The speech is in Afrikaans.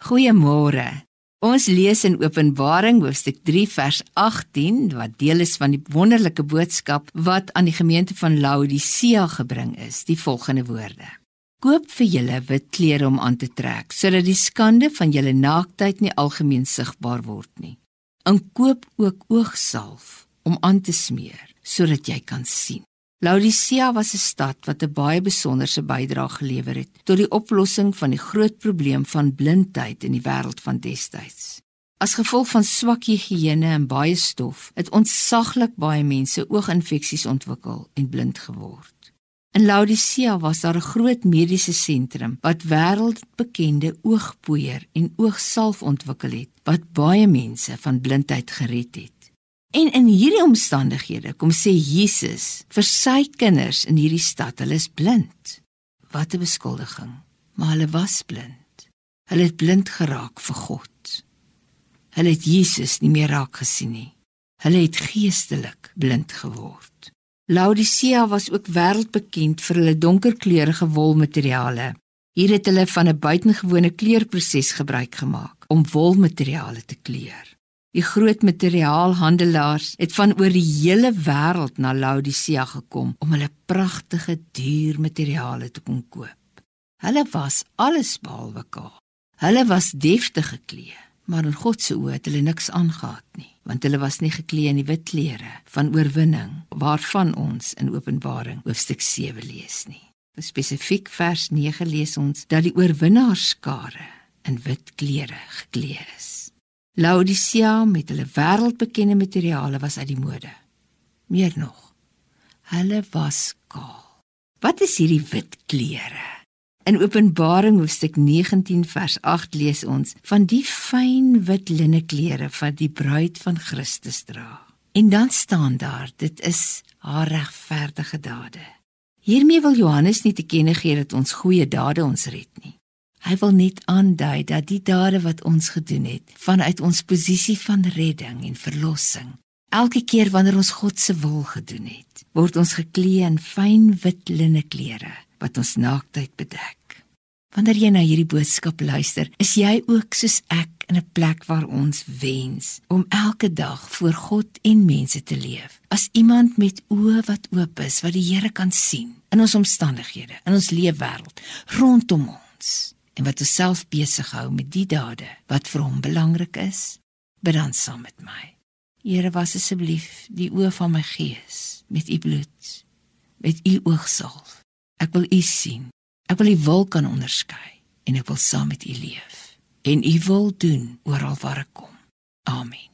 Goeiemôre. Ons lees in Openbaring hoofstuk 3 vers 18 wat deel is van die wonderlike boodskap wat aan die gemeente van Laodicea gebring is, die volgende woorde: Koop vir julle wit klere om aan te trek, sodat die skande van julle naaktheid nie algemeen sigbaar word nie. En koop ook oogsalf om aan te smeer, sodat jy kan sien. Laodicea was 'n stad wat 'n baie besonderse bydrae gelewer het tot die oplossing van die groot probleem van blindheid in die wêreld van destyds. As gevolg van swak higiëne en baie stof, het ontsaglik baie mense ooginfeksies ontwikkel en blind geword. In Laodicea was daar 'n groot mediese sentrum wat wêreldbekende oogpoeier en oogsalf ontwikkel het wat baie mense van blindheid gered het. En in hierdie omstandighede kom sê Jesus vir sy kinders in hierdie stad, hulle is blind. Wat 'n beskuldiging. Maar hulle was blind. Hulle het blind geraak vir God. Hulle het Jesus nie meer raak gesien nie. Hulle het geestelik blind geword. Laodicea was ook wêreldbekend vir hulle donkerkleurige wolmateriale. Hier het hulle van 'n buitengewone kleurproses gebruik gemaak om wolmateriale te kleur. Die groot materiaalhandelaars het van oor die hele wêreld na Laodicea gekom om hulle pragtige duur materiale te kon koop. Hulle was alles behalwe kaal. Hulle was deftig geklee, maar in God se oë het hulle niks aangetree nie, want hulle was nie geklee in die wit klere van oorwinning waarvan ons in Openbaring hoofstuk 7 lees nie. Spesifiek vers 9 lees ons dat die oorwinnaarskare in wit klere geklee is. Laodicea met hulle wêreldbekende materiale was uit die mode. Meer nog, hulle was kaal. Wat is hierdie wit klere? In Openbaring hoofstuk 19 vers 8 lees ons van die fyn wit linne klere wat die bruid van Christus dra. En dan staan daar, dit is haar regverdige dade. Hiermee wil Johannes nie te kenne gee dat ons goeie dade ons red nie. Hy wil net aandui dat die dade wat ons gedoen het vanuit ons posisie van redding en verlossing. Elke keer wanneer ons God se wil gedoen het, word ons geklee in fyn wit linne klere wat ons naaktheid bedek. Wanneer jy na hierdie boodskap luister, is jy ook soos ek in 'n plek waar ons wens om elke dag voor God en mense te leef as iemand met oë wat oop is wat die Here kan sien in ons omstandighede, in ons leefwêreld, rondom ons en wat homself besig hou met die dade wat vir hom belangrik is, bid dan saam met my. Here, was asseblief die oë van my gees met u bloed, met u oogsalf. Ek wil u sien. Ek wil u wil kan onderskei en ek wil saam met u leef en u wil doen oral waar ek kom. Amen.